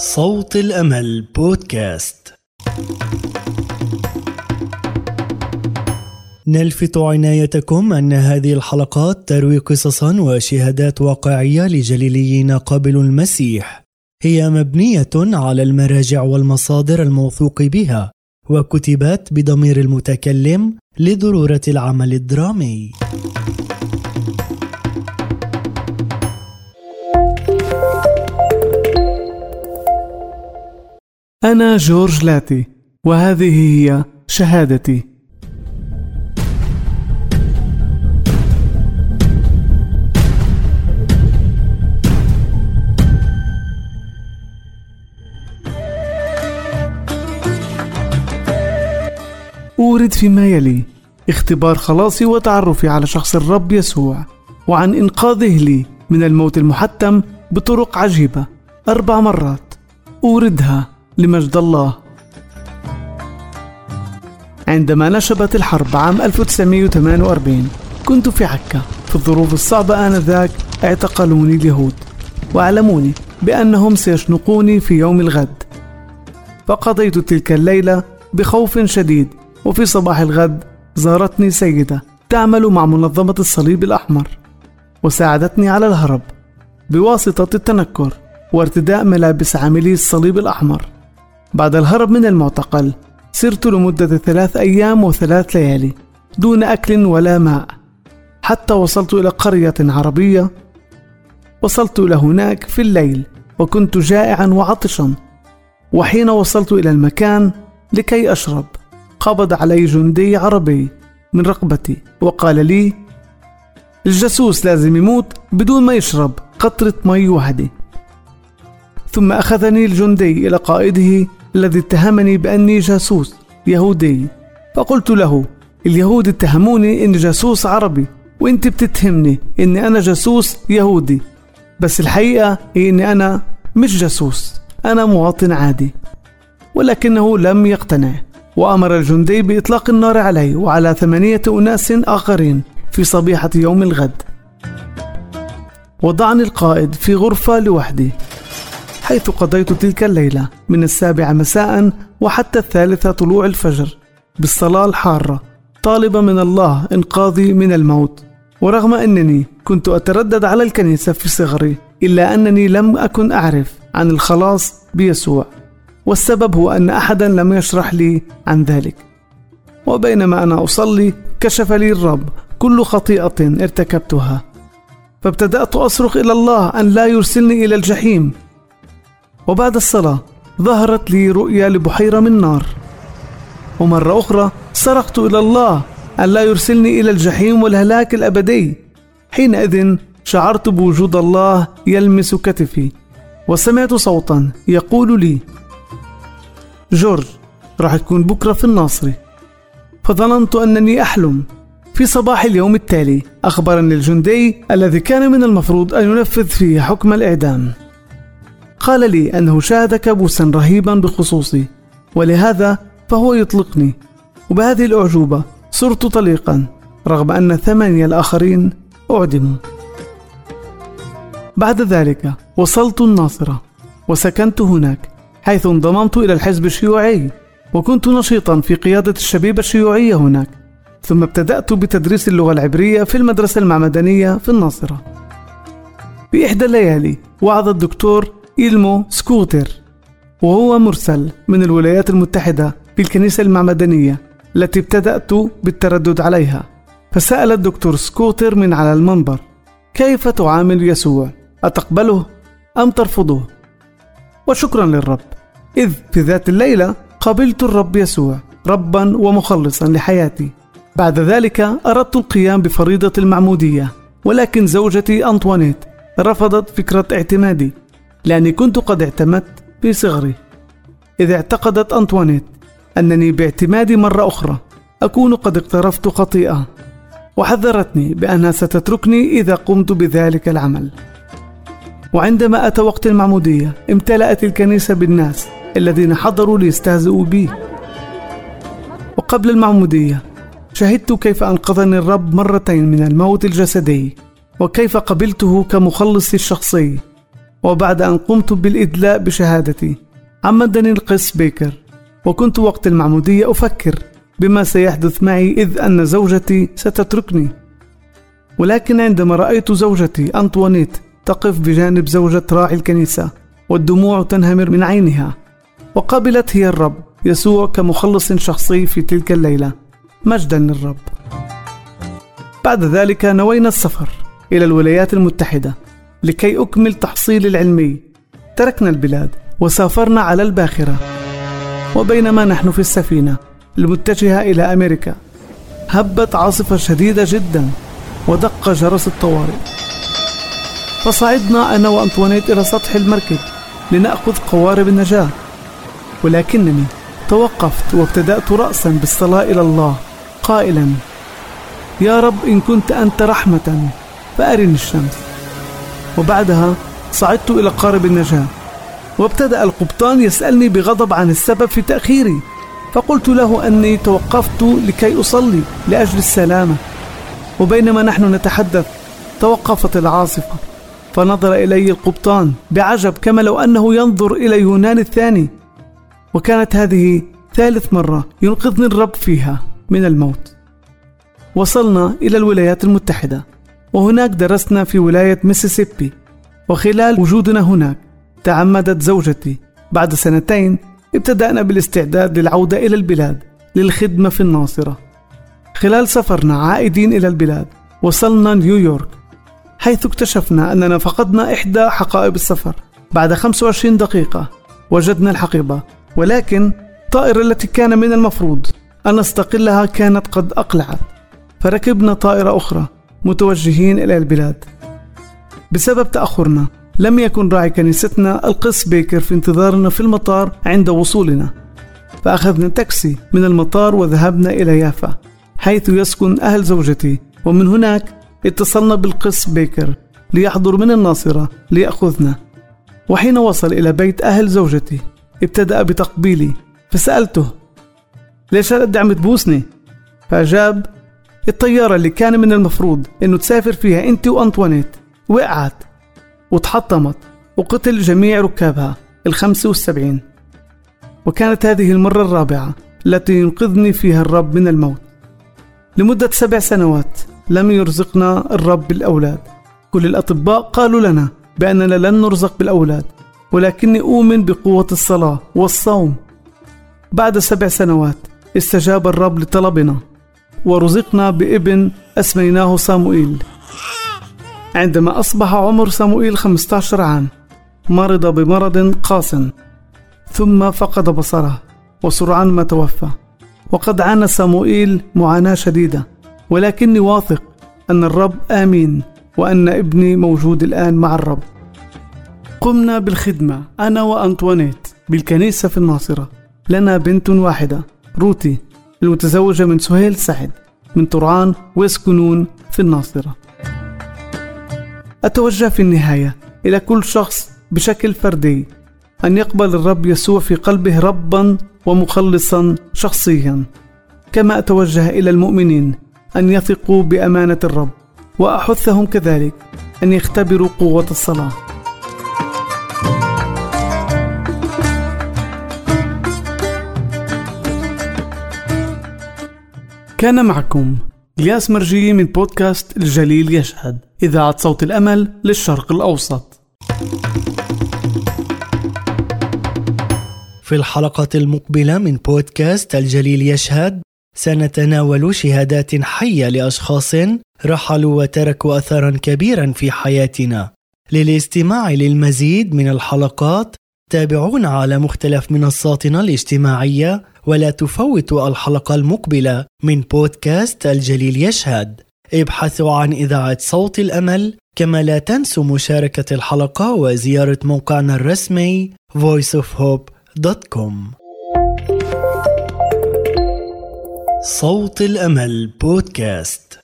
صوت الأمل بودكاست نلفت عنايتكم أن هذه الحلقات تروي قصصا وشهادات واقعية لجليليين قابلوا المسيح هي مبنية على المراجع والمصادر الموثوق بها وكتبت بضمير المتكلم لضرورة العمل الدرامي. أنا جورج لاتي وهذه هي شهادتي. أورد فيما يلي اختبار خلاصي وتعرفي على شخص الرب يسوع وعن إنقاذه لي من الموت المحتم بطرق عجيبة أربع مرات. أوردها. لمجد الله. عندما نشبت الحرب عام 1948 كنت في عكا. في الظروف الصعبة آنذاك اعتقلوني اليهود وأعلموني بأنهم سيشنقوني في يوم الغد. فقضيت تلك الليلة بخوف شديد وفي صباح الغد زارتني سيدة تعمل مع منظمة الصليب الأحمر وساعدتني على الهرب بواسطة التنكر وارتداء ملابس عاملي الصليب الأحمر. بعد الهرب من المعتقل سرت لمدة ثلاث أيام وثلاث ليالي دون أكل ولا ماء. حتى وصلت إلى قرية عربية وصلت إلى هناك في الليل وكنت جائعا وعطشا. وحين وصلت إلى المكان لكي أشرب قبض علي جندي عربي من رقبتي وقال لي الجاسوس لازم يموت بدون ما يشرب قطرة مي وحدة ثم أخذني الجندي إلى قائده الذي اتهمني بأني جاسوس يهودي. فقلت له اليهود اتهموني إني جاسوس عربي وانت بتتهمني إني أنا جاسوس يهودي. بس الحقيقة هي إني أنا مش جاسوس أنا مواطن عادي. ولكنه لم يقتنع وأمر الجندي بإطلاق النار علي وعلى ثمانية أناس آخرين في صبيحة يوم الغد. وضعني القائد في غرفة لوحدي. حيث قضيت تلك الليلة من السابعة مساء وحتى الثالثة طلوع الفجر بالصلاة الحارة. طالبا من الله إنقاذي من الموت. ورغم أنني كنت أتردد على الكنيسة في صغري إلا أنني لم أكن أعرف عن الخلاص بيسوع. والسبب هو أن أحدا لم يشرح لي عن ذلك. وبينما أنا أصلي كشف لي الرب كل خطيئة ارتكبتها. فابتدأت أصرخ إلى الله أن لا يرسلني إلى الجحيم. وبعد الصلاة ظهرت لي رؤيا لبحيرة من نار. ومرة أخرى صرخت إلى الله أن لا يرسلني إلى الجحيم والهلاك الأبدي. حينئذ شعرت بوجود الله يلمس كتفي وسمعت صوتا يقول لي جورج راح تكون بكرة في الناصري فظننت أنني أحلم. في صباح اليوم التالي أخبرني الجندي الذي كان من المفروض أن ينفذ فيه حكم الإعدام. قال لي أنه شاهد كابوسا رهيبا بخصوصي ولهذا فهو يطلقني. وبهذه الأعجوبة صرت طليقا رغم أن ثمانية الآخرين أعدموا. بعد ذلك وصلت الناصرة وسكنت هناك حيث انضممت إلى الحزب الشيوعي وكنت نشيطا في قيادة الشبيبة الشيوعية هناك. ثم ابتدأت بتدريس اللغة العبرية في المدرسة المعمدانية في الناصرة. في إحدى الليالي وعظ الدكتور إلمو سكوتر وهو مرسل من الولايات المتحدة في الكنيسة المعمدانية التي ابتدأت بالتردد عليها فسأل الدكتور سكوتر من على المنبر كيف تعامل يسوع؟ أتقبله أم ترفضه؟ وشكرا للرب إذ في ذات الليلة قبلت الرب يسوع ربا ومخلصا لحياتي بعد ذلك أردت القيام بفريضة المعمودية ولكن زوجتي أنطوانيت رفضت فكرة اعتمادي لأني كنت قد اعتمدت في صغري إذ اعتقدت أنطوانيت أنني باعتمادي مرة أخرى أكون قد اقترفت خطيئة. وحذرتني بأنها ستتركني إذا قمت بذلك العمل. وعندما أتى وقت المعمودية امتلأت الكنيسة بالناس الذين حضروا ليستهزئوا بي. وقبل المعمودية شهدت كيف أنقذني الرب مرتين من الموت الجسدي وكيف قبلته كمخلصي الشخصي. وبعد أن قمت بالإدلاء بشهادتي. عمدني القس بيكر وكنت وقت المعمودية أفكر بما سيحدث معي إذ أن زوجتي ستتركني. ولكن عندما رأيت زوجتي أنطوانيت تقف بجانب زوجة راعي الكنيسة والدموع تنهمر من عينها وقبلت هي الرب يسوع كمخلص شخصي في تلك الليلة مجدا للرب. بعد ذلك نوينا السفر إلى الولايات المتحدة. لكي أكمل تحصيلي العلمي. تركنا البلاد وسافرنا على الباخرة. وبينما نحن في السفينة المتجهة إلى أمريكا هبت عاصفة شديدة جدا ودق جرس الطوارئ. فصعدنا أنا وأنطوانيت إلى سطح المركب لنأخذ قوارب النجاة. ولكنني توقفت وابتدأت رأسا بالصلاة إلى الله قائلا يا رب إن كنت أنت رحمة فأرني الشمس. وبعدها صعدت إلى قارب النجاة وابتدأ القبطان يسألني بغضب عن السبب في تأخيري فقلت له أني توقفت لكي أصلي لأجل السلامة. وبينما نحن نتحدث توقفت العاصفة فنظر إلي القبطان بعجب كما لو أنه ينظر إلى يونان الثاني. وكانت هذه ثالث مرة ينقذني الرب فيها من الموت. وصلنا إلى الولايات المتحدة. وهناك درسنا في ولاية ميسيسيبي وخلال وجودنا هناك تعمدت زوجتي. بعد سنتين ابتدأنا بالاستعداد للعودة إلى البلاد للخدمة في الناصرة. خلال سفرنا عائدين إلى البلاد وصلنا نيويورك حيث اكتشفنا أننا فقدنا إحدى حقائب السفر. بعد 25 دقيقة وجدنا الحقيبة ولكن الطائرة التي كان من المفروض أن نستقلها كانت قد أقلعت. فركبنا طائرة أخرى متوجهين إلى البلاد بسبب تأخرنا لم يكن راعي كنيستنا القس بيكر في انتظارنا في المطار عند وصولنا فأخذنا تاكسي من المطار وذهبنا إلى يافا حيث يسكن أهل زوجتي ومن هناك اتصلنا بالقس بيكر ليحضر من الناصرة ليأخذنا وحين وصل إلى بيت أهل زوجتي ابتدأ بتقبيلي فسألته ليش هالقد عم تبوسني؟ فأجاب الطيارة اللي كان من المفروض إنه تسافر فيها أنت وأنطوانيت وقعت وتحطمت وقتل جميع ركابها الخمسة والسبعين. وكانت هذه المرة الرابعة التي ينقذني فيها الرب من الموت. لمدة سبع سنوات لم يرزقنا الرب بالأولاد. كل الأطباء قالوا لنا بأننا لن نرزق بالأولاد ولكني أؤمن بقوة الصلاة والصوم. بعد سبع سنوات استجاب الرب لطلبنا. ورزقنا بابن أسميناه صاموئيل. عندما أصبح عمر صاموئيل 15 عام مرض بمرض قاس ثم فقد بصره وسرعان ما توفى. وقد عانى صاموئيل معاناة شديدة ولكني واثق أن الرب آمين وأن ابني موجود الآن مع الرب. قمنا بالخدمة أنا وأنطوانيت بالكنيسة في الناصرة. لنا بنت واحدة روتي. المتزوجة من سهيل سعد من طرعان ويسكنون في الناصرة. أتوجه في النهاية إلى كل شخص بشكل فردي أن يقبل الرب يسوع في قلبه ربا ومخلصا شخصيا. كما أتوجه إلى المؤمنين أن يثقوا بأمانة الرب وأحثهم كذلك أن يختبروا قوة الصلاة. كان معكم الياس مرجي من بودكاست الجليل يشهد. إذاعة صوت الأمل للشرق الأوسط. في الحلقة المقبلة من بودكاست الجليل يشهد سنتناول شهادات حية لأشخاص رحلوا وتركوا أثرا كبيرا في حياتنا. للاستماع للمزيد من الحلقات تابعونا على مختلف منصاتنا الاجتماعية ولا تفوتوا الحلقة المقبلة من بودكاست الجليل يشهد. ابحثوا عن إذاعة صوت الأمل كما لا تنسوا مشاركة الحلقة وزيارة موقعنا الرسمي voiceofhope.com صوت الأمل بودكاست.